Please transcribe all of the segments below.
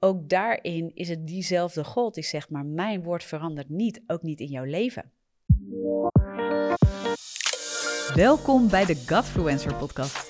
ook daarin is het diezelfde God die zegt, maar mijn woord verandert niet, ook niet in jouw leven. Welkom bij de Godfluencer podcast.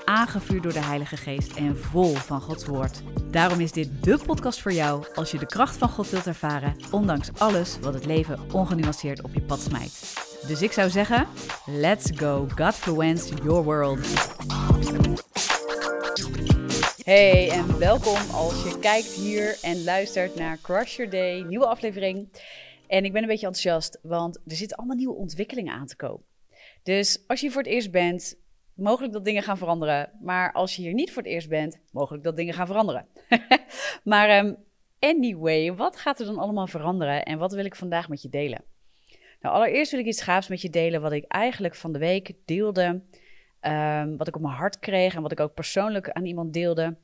aangevuurd door de Heilige Geest en vol van Gods Woord. Daarom is dit de podcast voor jou als je de kracht van God wilt ervaren, ondanks alles wat het leven ongenuanceerd op je pad smijt. Dus ik zou zeggen, let's go, Godfluence your world. Hey en welkom als je kijkt hier en luistert naar Crush Your Day, nieuwe aflevering. En ik ben een beetje enthousiast, want er zitten allemaal nieuwe ontwikkelingen aan te komen. Dus als je voor het eerst bent, mogelijk dat dingen gaan veranderen. Maar als je hier niet voor het eerst bent, mogelijk dat dingen gaan veranderen. maar um, anyway, wat gaat er dan allemaal veranderen en wat wil ik vandaag met je delen? Nou, allereerst wil ik iets gaafs met je delen wat ik eigenlijk van de week deelde. Um, wat ik op mijn hart kreeg en wat ik ook persoonlijk aan iemand deelde.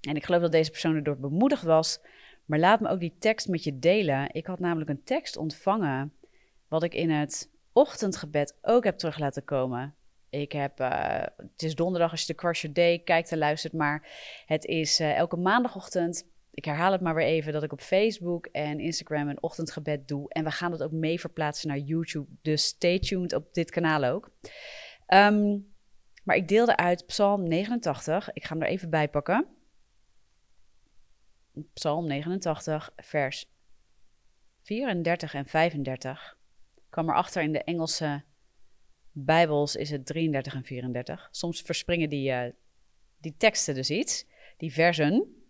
En ik geloof dat deze persoon erdoor bemoedigd was. Maar laat me ook die tekst met je delen. Ik had namelijk een tekst ontvangen. Wat ik in het ochtendgebed ook heb terug laten komen. Ik heb, uh, het is donderdag als je de Crush Your Day kijkt en luistert, maar het is uh, elke maandagochtend. Ik herhaal het maar weer even dat ik op Facebook en Instagram een ochtendgebed doe. En we gaan dat ook mee verplaatsen naar YouTube. Dus stay tuned op dit kanaal ook. Um, maar ik deelde uit Psalm 89. Ik ga hem er even bij pakken. Psalm 89, vers 34 en 35. Ik kwam erachter in de Engelse Bijbels is het 33 en 34. Soms verspringen die, uh, die teksten dus iets, die versen.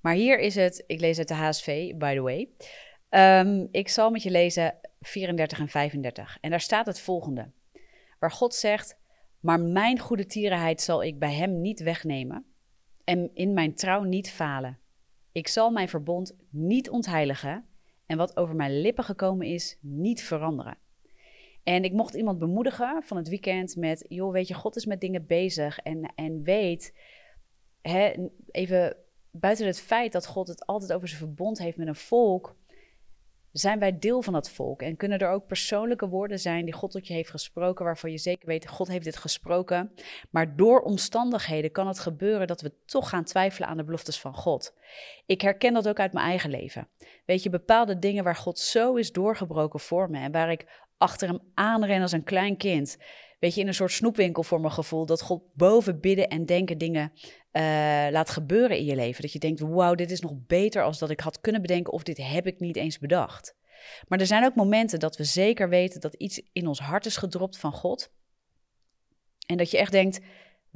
Maar hier is het, ik lees uit de HSV, by the way. Um, ik zal met je lezen 34 en 35. En daar staat het volgende. Waar God zegt, maar mijn goede tierenheid zal ik bij hem niet wegnemen en in mijn trouw niet falen. Ik zal mijn verbond niet ontheiligen en wat over mijn lippen gekomen is, niet veranderen. En ik mocht iemand bemoedigen van het weekend met, joh, weet je, God is met dingen bezig en, en weet, hè, even buiten het feit dat God het altijd over zijn verbond heeft met een volk, zijn wij deel van dat volk. En kunnen er ook persoonlijke woorden zijn die God tot je heeft gesproken, waarvan je zeker weet, God heeft dit gesproken. Maar door omstandigheden kan het gebeuren dat we toch gaan twijfelen aan de beloftes van God. Ik herken dat ook uit mijn eigen leven. Weet je, bepaalde dingen waar God zo is doorgebroken voor me en waar ik achter hem aanren als een klein kind. Weet je, in een soort snoepwinkel voor mijn gevoel. Dat God boven bidden en denken dingen uh, laat gebeuren in je leven. Dat je denkt, wauw, dit is nog beter als dat ik had kunnen bedenken of dit heb ik niet eens bedacht. Maar er zijn ook momenten dat we zeker weten dat iets in ons hart is gedropt van God. En dat je echt denkt,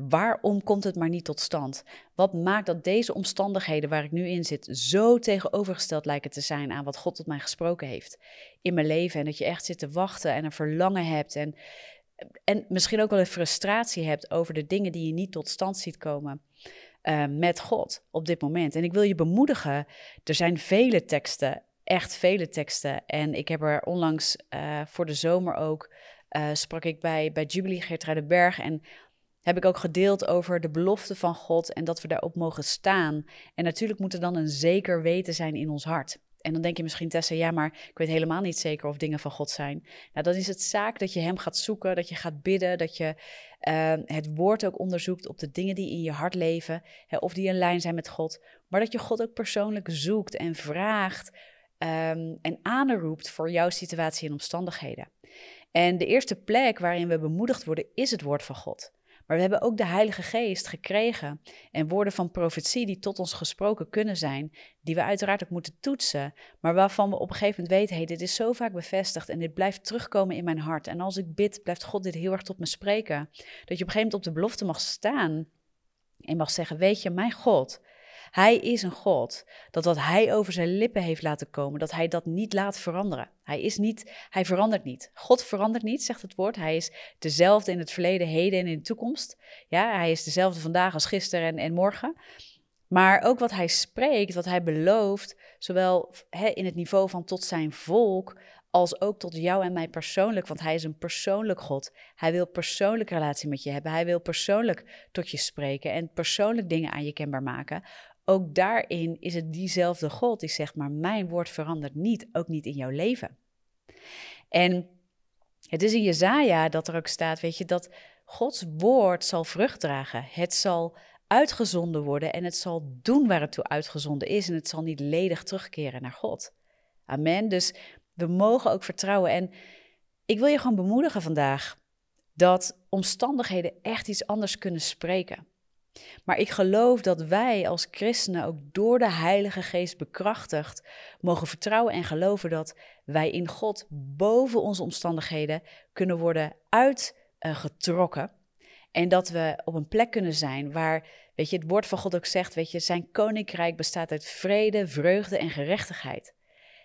Waarom komt het maar niet tot stand? Wat maakt dat deze omstandigheden waar ik nu in zit zo tegenovergesteld lijken te zijn aan wat God tot mij gesproken heeft in mijn leven? En dat je echt zit te wachten en een verlangen hebt en, en misschien ook wel een frustratie hebt over de dingen die je niet tot stand ziet komen. Uh, met God op dit moment. En ik wil je bemoedigen, er zijn vele teksten, echt vele teksten. En ik heb er onlangs uh, voor de zomer ook, uh, sprak ik bij, bij Jubilee Geertruidenberg. En heb ik ook gedeeld over de belofte van God en dat we daarop mogen staan. En natuurlijk moet er dan een zeker weten zijn in ons hart. En dan denk je misschien, Tessa, ja, maar ik weet helemaal niet zeker of dingen van God zijn. Nou, dan is het zaak dat je Hem gaat zoeken, dat je gaat bidden, dat je uh, het woord ook onderzoekt op de dingen die in je hart leven, hè, of die in lijn zijn met God. Maar dat je God ook persoonlijk zoekt en vraagt um, en aanroept voor jouw situatie en omstandigheden. En de eerste plek waarin we bemoedigd worden is het woord van God. Maar we hebben ook de Heilige Geest gekregen en woorden van profetie die tot ons gesproken kunnen zijn, die we uiteraard ook moeten toetsen, maar waarvan we op een gegeven moment weten, hey, dit is zo vaak bevestigd en dit blijft terugkomen in mijn hart. En als ik bid, blijft God dit heel erg tot me spreken. Dat je op een gegeven moment op de belofte mag staan en mag zeggen, weet je, mijn God, hij is een God dat wat hij over zijn lippen heeft laten komen, dat hij dat niet laat veranderen. Hij is niet, hij verandert niet. God verandert niet, zegt het woord. Hij is dezelfde in het verleden, heden en in de toekomst. Ja, hij is dezelfde vandaag als gisteren en, en morgen. Maar ook wat hij spreekt, wat hij belooft, zowel in het niveau van tot zijn volk, als ook tot jou en mij persoonlijk, want Hij is een persoonlijk God. Hij wil persoonlijk relatie met je hebben. Hij wil persoonlijk tot je spreken en persoonlijk dingen aan je kenbaar maken. Ook daarin is het diezelfde God die zegt, maar mijn woord verandert niet, ook niet in jouw leven. En het is in Jezaja dat er ook staat, weet je, dat Gods woord zal vrucht dragen. Het zal uitgezonden worden en het zal doen waar het toe uitgezonden is en het zal niet ledig terugkeren naar God. Amen. Dus we mogen ook vertrouwen. En ik wil je gewoon bemoedigen vandaag dat omstandigheden echt iets anders kunnen spreken. Maar ik geloof dat wij als christenen ook door de Heilige Geest bekrachtigd mogen vertrouwen en geloven dat wij in God boven onze omstandigheden kunnen worden uitgetrokken. En dat we op een plek kunnen zijn waar, weet je, het woord van God ook zegt, weet je, zijn koninkrijk bestaat uit vrede, vreugde en gerechtigheid.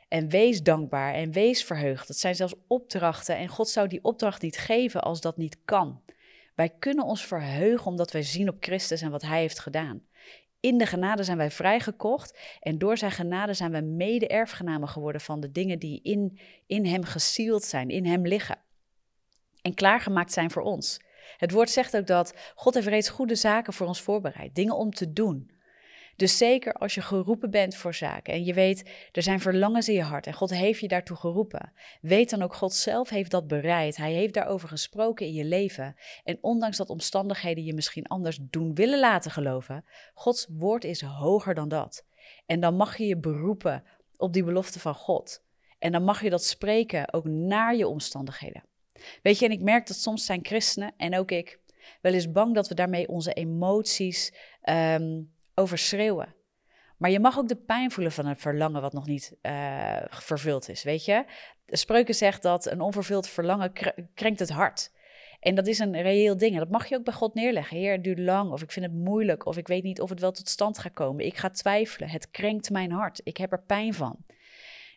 En wees dankbaar en wees verheugd. Dat zijn zelfs opdrachten en God zou die opdracht niet geven als dat niet kan. Wij kunnen ons verheugen omdat wij zien op Christus en wat Hij heeft gedaan. In de genade zijn wij vrijgekocht en door zijn genade zijn wij mede-erfgenamen geworden van de dingen die in, in Hem gesield zijn, in Hem liggen. En klaargemaakt zijn voor ons. Het woord zegt ook dat God heeft reeds goede zaken voor ons voorbereid, dingen om te doen. Dus zeker als je geroepen bent voor zaken en je weet, er zijn verlangens in je hart en God heeft je daartoe geroepen. Weet dan ook, God zelf heeft dat bereid. Hij heeft daarover gesproken in je leven. En ondanks dat omstandigheden je misschien anders doen willen laten geloven, Gods woord is hoger dan dat. En dan mag je je beroepen op die belofte van God. En dan mag je dat spreken ook naar je omstandigheden. Weet je, en ik merk dat soms zijn christenen en ook ik wel eens bang dat we daarmee onze emoties um, overschreeuwen. Maar je mag ook de pijn voelen van een verlangen wat nog niet uh, vervuld is, weet je? De spreuken zegt dat een onvervuld verlangen krenkt het hart. En dat is een reëel ding. En dat mag je ook bij God neerleggen. Heer, het duurt lang, of ik vind het moeilijk, of ik weet niet of het wel tot stand gaat komen. Ik ga twijfelen. Het krenkt mijn hart. Ik heb er pijn van.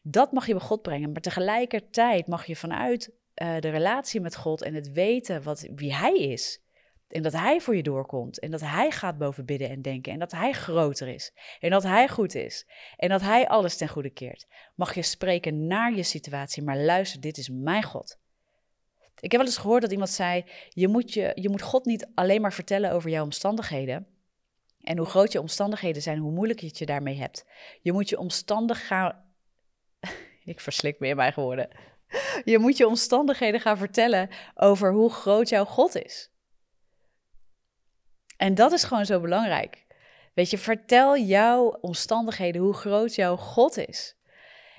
Dat mag je bij God brengen. Maar tegelijkertijd mag je vanuit uh, de relatie met God en het weten wat, wie Hij is, en dat Hij voor je doorkomt. En dat Hij gaat boven bidden en denken. En dat Hij groter is. En dat Hij goed is. En dat Hij alles ten goede keert. Mag je spreken naar je situatie. Maar luister, dit is mijn God. Ik heb wel eens gehoord dat iemand zei: je moet, je, je moet God niet alleen maar vertellen over jouw omstandigheden. En hoe groot je omstandigheden zijn, hoe moeilijk je het je daarmee hebt. Je moet je omstandig gaan. Ik verslik me in mijn woorden. Je moet je omstandigheden gaan vertellen over hoe groot jouw God is. En dat is gewoon zo belangrijk. Weet je, vertel jouw omstandigheden hoe groot jouw God is.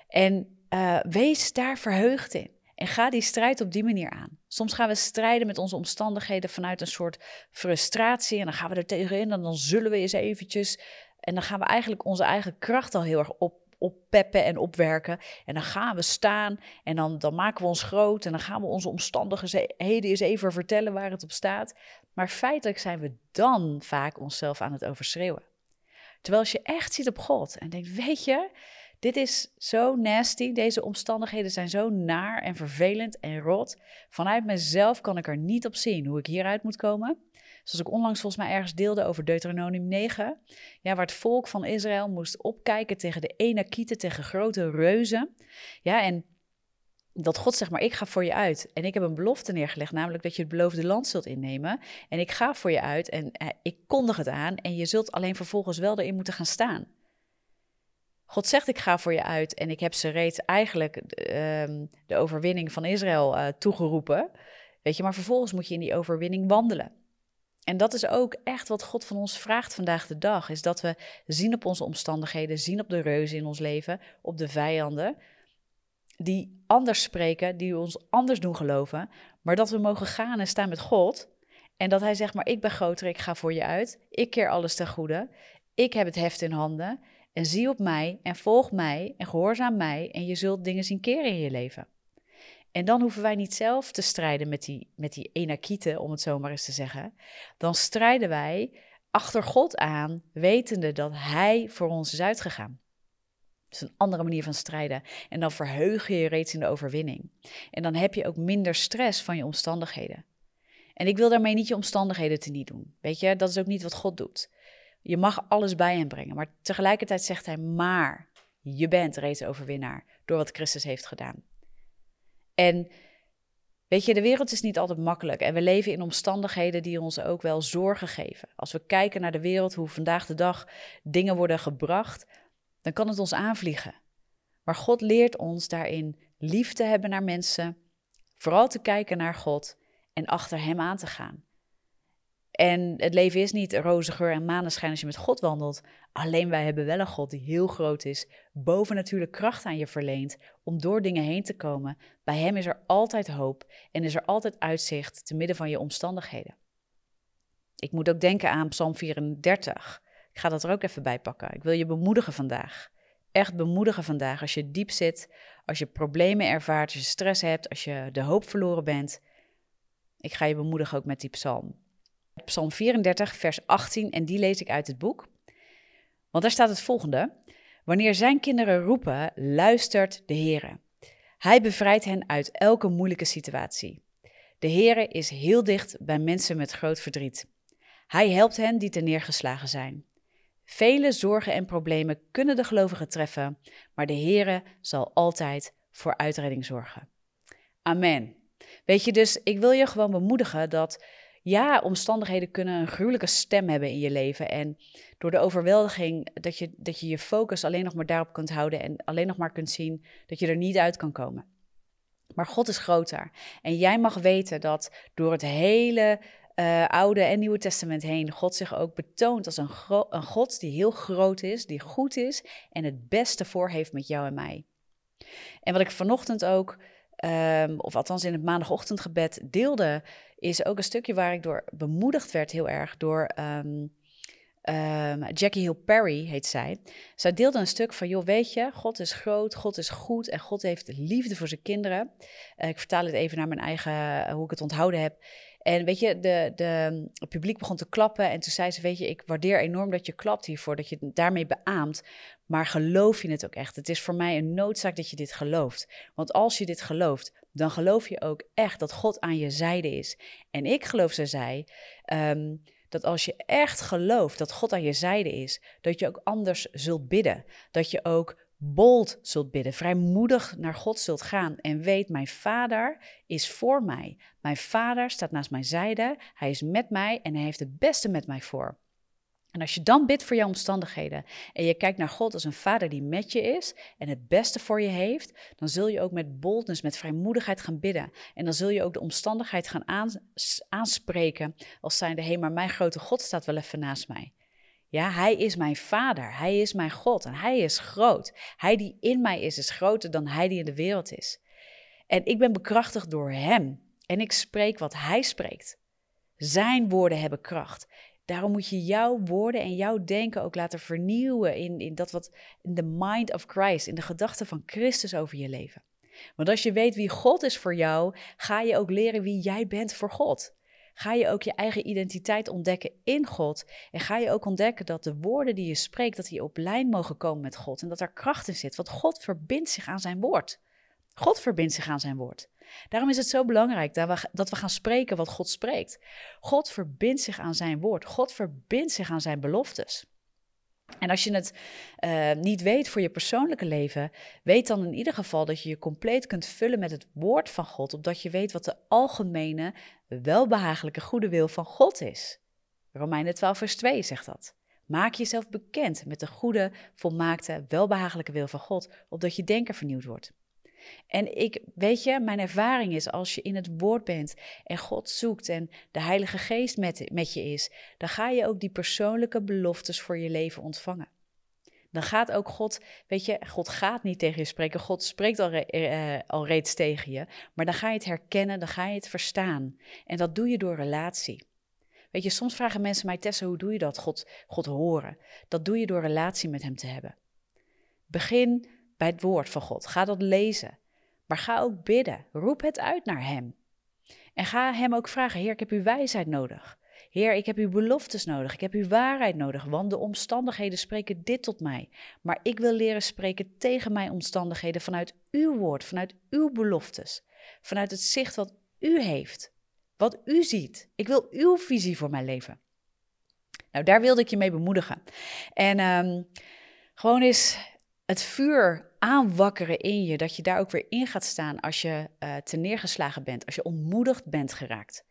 En uh, wees daar verheugd in. En ga die strijd op die manier aan. Soms gaan we strijden met onze omstandigheden vanuit een soort frustratie. En dan gaan we er tegenin en dan zullen we eens eventjes. En dan gaan we eigenlijk onze eigen kracht al heel erg op, oppeppen en opwerken. En dan gaan we staan en dan, dan maken we ons groot. En dan gaan we onze omstandigheden eens even vertellen waar het op staat. Maar feitelijk zijn we dan vaak onszelf aan het overschreeuwen. Terwijl als je echt ziet op God en denkt, weet je, dit is zo nasty, deze omstandigheden zijn zo naar en vervelend en rot. Vanuit mezelf kan ik er niet op zien hoe ik hieruit moet komen. Zoals ik onlangs volgens mij ergens deelde over Deuteronomium 9. Ja, waar het volk van Israël moest opkijken tegen de Enakieten, tegen grote reuzen. Ja, en dat God zegt, maar ik ga voor je uit. En ik heb een belofte neergelegd, namelijk dat je het beloofde land zult innemen. En ik ga voor je uit en eh, ik kondig het aan. En je zult alleen vervolgens wel erin moeten gaan staan. God zegt, ik ga voor je uit. En ik heb ze reeds eigenlijk ehm, de overwinning van Israël uh, toegeroepen. Weet je, maar vervolgens moet je in die overwinning wandelen. En dat is ook echt wat God van ons vraagt vandaag de dag. Is dat we zien op onze omstandigheden, zien op de reuzen in ons leven, op de vijanden die anders spreken, die ons anders doen geloven, maar dat we mogen gaan en staan met God. En dat Hij zegt, maar ik ben groter, ik ga voor je uit, ik keer alles ten goede, ik heb het heft in handen en zie op mij en volg mij en gehoorzaam mij en je zult dingen zien keren in je leven. En dan hoeven wij niet zelf te strijden met die, met die enakieten, om het zo maar eens te zeggen. Dan strijden wij achter God aan, wetende dat Hij voor ons is uitgegaan. Is een andere manier van strijden. En dan verheug je je reeds in de overwinning. En dan heb je ook minder stress van je omstandigheden. En ik wil daarmee niet je omstandigheden te niet doen. Weet je, dat is ook niet wat God doet. Je mag alles bij hem brengen. Maar tegelijkertijd zegt hij, maar je bent reeds overwinnaar door wat Christus heeft gedaan. En weet je, de wereld is niet altijd makkelijk en we leven in omstandigheden die ons ook wel zorgen geven. Als we kijken naar de wereld, hoe vandaag de dag dingen worden gebracht, dan kan het ons aanvliegen. Maar God leert ons daarin lief te hebben naar mensen, vooral te kijken naar God en achter Hem aan te gaan. En het leven is niet roze geur en maneschijn als je met God wandelt. Alleen wij hebben wel een God die heel groot is, boven natuurlijk kracht aan je verleent om door dingen heen te komen. Bij Hem is er altijd hoop en is er altijd uitzicht te midden van je omstandigheden. Ik moet ook denken aan Psalm 34. Ga dat er ook even bij pakken. Ik wil je bemoedigen vandaag. Echt bemoedigen vandaag als je diep zit, als je problemen ervaart, als je stress hebt, als je de hoop verloren bent. Ik ga je bemoedigen ook met die psalm. Psalm 34, vers 18, en die lees ik uit het boek. Want daar staat het volgende: Wanneer zijn kinderen roepen, luistert de Heer. Hij bevrijdt hen uit elke moeilijke situatie. De Heer is heel dicht bij mensen met groot verdriet. Hij helpt hen die neergeslagen zijn. Vele zorgen en problemen kunnen de gelovigen treffen, maar de Heere zal altijd voor uitredding zorgen. Amen. Weet je dus, ik wil je gewoon bemoedigen dat ja, omstandigheden kunnen een gruwelijke stem hebben in je leven. En door de overweldiging dat je, dat je je focus alleen nog maar daarop kunt houden en alleen nog maar kunt zien dat je er niet uit kan komen. Maar God is groter. En jij mag weten dat door het hele uh, Oude en Nieuwe Testament heen God zich ook betoont als een, een God die heel groot is, die goed is en het beste voor heeft met jou en mij. En wat ik vanochtend ook, um, of althans in het maandagochtendgebed deelde, is ook een stukje waar ik door bemoedigd werd heel erg door um, um, Jackie Hill Perry, heet zij. Zij deelde een stuk van, joh, weet je, God is groot, God is goed en God heeft liefde voor zijn kinderen. Uh, ik vertaal het even naar mijn eigen, hoe ik het onthouden heb. En weet je, de, de, het publiek begon te klappen. En toen zei ze: Weet je, ik waardeer enorm dat je klapt hiervoor, dat je het daarmee beaamt. Maar geloof je het ook echt? Het is voor mij een noodzaak dat je dit gelooft. Want als je dit gelooft, dan geloof je ook echt dat God aan je zijde is. En ik geloof, ze zei. Um, dat als je echt gelooft dat God aan je zijde is, dat je ook anders zult bidden. Dat je ook bold zult bidden, vrijmoedig naar God zult gaan en weet, mijn vader is voor mij. Mijn vader staat naast mijn zijde, hij is met mij en hij heeft het beste met mij voor. En als je dan bidt voor jouw omstandigheden en je kijkt naar God als een vader die met je is en het beste voor je heeft, dan zul je ook met boldness, met vrijmoedigheid gaan bidden. En dan zul je ook de omstandigheid gaan aanspreken als zijnde, hé, hey, maar mijn grote God staat wel even naast mij. Ja, hij is mijn vader, hij is mijn God en hij is groot. Hij die in mij is, is groter dan hij die in de wereld is. En ik ben bekrachtigd door hem en ik spreek wat hij spreekt. Zijn woorden hebben kracht. Daarom moet je jouw woorden en jouw denken ook laten vernieuwen in, in dat wat in de mind of Christ, in de gedachten van Christus over je leven. Want als je weet wie God is voor jou, ga je ook leren wie jij bent voor God ga je ook je eigen identiteit ontdekken in God. En ga je ook ontdekken dat de woorden die je spreekt, dat die op lijn mogen komen met God. En dat er kracht in zit, want God verbindt zich aan zijn woord. God verbindt zich aan zijn woord. Daarom is het zo belangrijk dat we, dat we gaan spreken wat God spreekt. God verbindt zich aan zijn woord. God verbindt zich aan zijn beloftes. En als je het uh, niet weet voor je persoonlijke leven, weet dan in ieder geval dat je je compleet kunt vullen met het woord van God, opdat je weet wat de algemene, welbehagelijke goede wil van God is. Romeinen 12, vers 2 zegt dat. Maak jezelf bekend met de goede, volmaakte, welbehagelijke wil van God, opdat je denken vernieuwd wordt. En ik, weet je, mijn ervaring is als je in het woord bent en God zoekt en de Heilige Geest met, met je is, dan ga je ook die persoonlijke beloftes voor je leven ontvangen. Dan gaat ook God, weet je, God gaat niet tegen je spreken, God spreekt al, uh, al reeds tegen je, maar dan ga je het herkennen, dan ga je het verstaan. En dat doe je door relatie. Weet je, soms vragen mensen mij, Tessa, hoe doe je dat, God, God horen? Dat doe je door relatie met Hem te hebben. Begin bij het woord van God. Ga dat lezen. Maar ga ook bidden. Roep het uit naar Hem. En ga Hem ook vragen: Heer, ik heb uw wijsheid nodig. Heer, ik heb uw beloftes nodig. Ik heb uw waarheid nodig. Want de omstandigheden spreken dit tot mij. Maar ik wil leren spreken tegen mijn omstandigheden vanuit uw woord, vanuit uw beloftes. Vanuit het zicht wat u heeft. Wat u ziet. Ik wil uw visie voor mijn leven. Nou, daar wilde ik je mee bemoedigen. En um, gewoon eens het vuur aanwakkeren in je, dat je daar ook weer in gaat staan als je uh, te neergeslagen bent, als je ontmoedigd bent geraakt.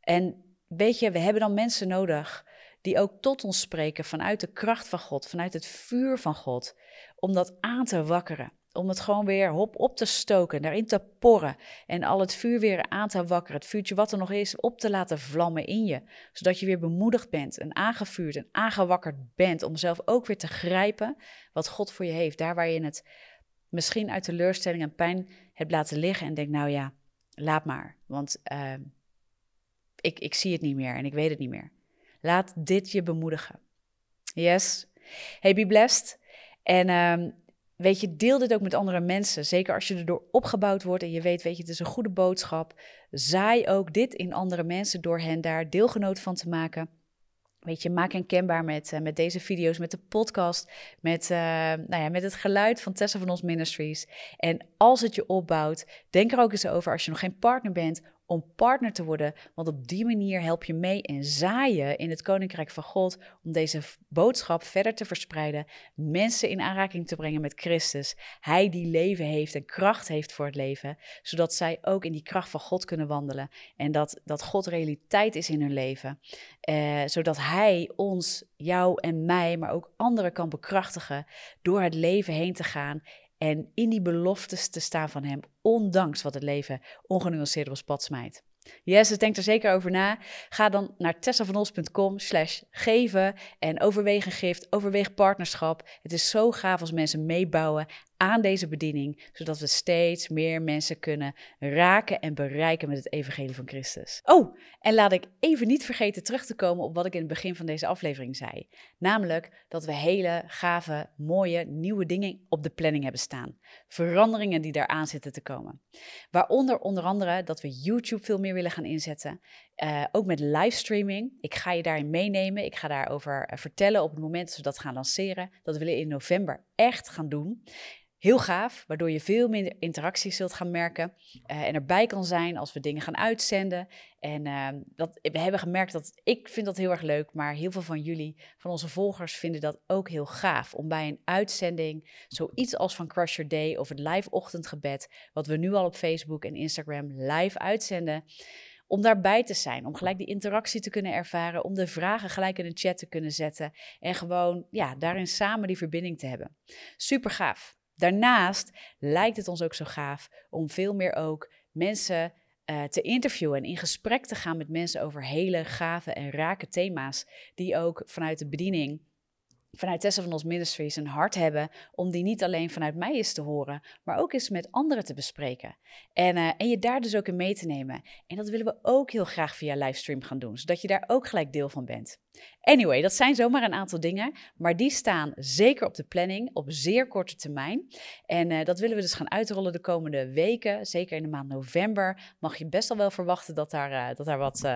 En weet je, we hebben dan mensen nodig die ook tot ons spreken vanuit de kracht van God, vanuit het vuur van God, om dat aan te wakkeren. Om het gewoon weer hop op te stoken, daarin te porren en al het vuur weer aan te wakkeren. Het vuurtje wat er nog is, op te laten vlammen in je. Zodat je weer bemoedigd bent en aangevuurd en aangewakkerd bent om zelf ook weer te grijpen wat God voor je heeft. Daar waar je het misschien uit teleurstelling en pijn hebt laten liggen en denkt, nou ja, laat maar. Want uh, ik, ik zie het niet meer en ik weet het niet meer. Laat dit je bemoedigen. Yes. Hey, be blessed. En um, weet je, deel dit ook met andere mensen. Zeker als je erdoor opgebouwd wordt en je weet, weet je, het is een goede boodschap. Zaai ook dit in andere mensen door hen daar deelgenoot van te maken. Weet je, maak hen kenbaar met, uh, met deze video's, met de podcast, met, uh, nou ja, met het geluid van Tessa van ons Ministries. En als het je opbouwt, denk er ook eens over als je nog geen partner bent om partner te worden. Want op die manier help je mee en zaaien in het Koninkrijk van God om deze boodschap verder te verspreiden, mensen in aanraking te brengen met Christus. Hij die leven heeft en kracht heeft voor het leven, zodat zij ook in die kracht van God kunnen wandelen en dat, dat God realiteit is in hun leven. Eh, zodat Hij ons, jou en mij, maar ook anderen kan bekrachtigen door het leven heen te gaan en in die beloftes te staan van Hem, ondanks wat het leven ongenuanceerd op ons pad smijt. Yes, dus denk er zeker over na. Ga dan naar tessavanos.com slash geven en overweeg een gift, overweeg partnerschap. Het is zo gaaf als mensen meebouwen aan deze bediening, zodat we steeds meer mensen kunnen raken en bereiken met het evangelie van Christus. Oh, en laat ik even niet vergeten terug te komen op wat ik in het begin van deze aflevering zei. Namelijk dat we hele gave, mooie, nieuwe dingen op de planning hebben staan. Veranderingen die daaraan zitten te komen. Waaronder onder andere dat we YouTube veel meer willen gaan inzetten. Uh, ook met livestreaming. Ik ga je daarin meenemen. Ik ga daarover uh, vertellen op het moment dat we dat gaan lanceren. Dat willen we in november echt gaan doen. Heel gaaf, waardoor je veel minder interactie zult gaan merken uh, en erbij kan zijn als we dingen gaan uitzenden. En uh, dat, we hebben gemerkt dat ik vind dat heel erg leuk, maar heel veel van jullie, van onze volgers, vinden dat ook heel gaaf. Om bij een uitzending, zoiets als van Crush Your Day of het live ochtendgebed, wat we nu al op Facebook en Instagram live uitzenden, om daarbij te zijn, om gelijk die interactie te kunnen ervaren, om de vragen gelijk in de chat te kunnen zetten en gewoon ja, daarin samen die verbinding te hebben. Super gaaf. Daarnaast lijkt het ons ook zo gaaf om veel meer ook mensen uh, te interviewen en in gesprek te gaan met mensen over hele gave en rake thema's die ook vanuit de bediening vanuit Tessa van ons Ministries een hart hebben om die niet alleen vanuit mij eens te horen, maar ook eens met anderen te bespreken. En, uh, en je daar dus ook in mee te nemen. En dat willen we ook heel graag via livestream gaan doen, zodat je daar ook gelijk deel van bent. Anyway, dat zijn zomaar een aantal dingen, maar die staan zeker op de planning op zeer korte termijn. En uh, dat willen we dus gaan uitrollen de komende weken. Zeker in de maand november mag je best al wel verwachten dat daar, uh, dat daar wat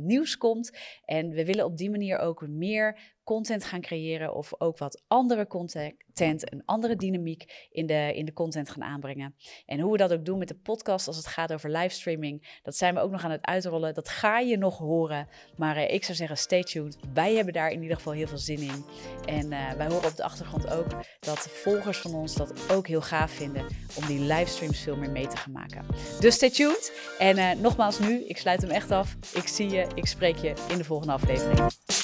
nieuws komt. En we willen op die manier ook meer content gaan creëren of ook wat andere content, een andere dynamiek in de, in de content gaan aanbrengen. En hoe we dat ook doen met de podcast als het gaat over livestreaming, dat zijn we ook nog aan het uitrollen. Dat ga je nog horen. Maar uh, ik zou zeggen, stay tuned. Wij hebben daar in ieder geval heel veel zin in. En uh, wij horen op de achtergrond ook dat volgers van ons dat ook heel gaaf vinden om die livestreams veel meer mee te gaan maken. Dus stay tuned. En uh, nogmaals nu, ik sluit hem echt af. Ik zie je, ik spreek je in de volgende aflevering.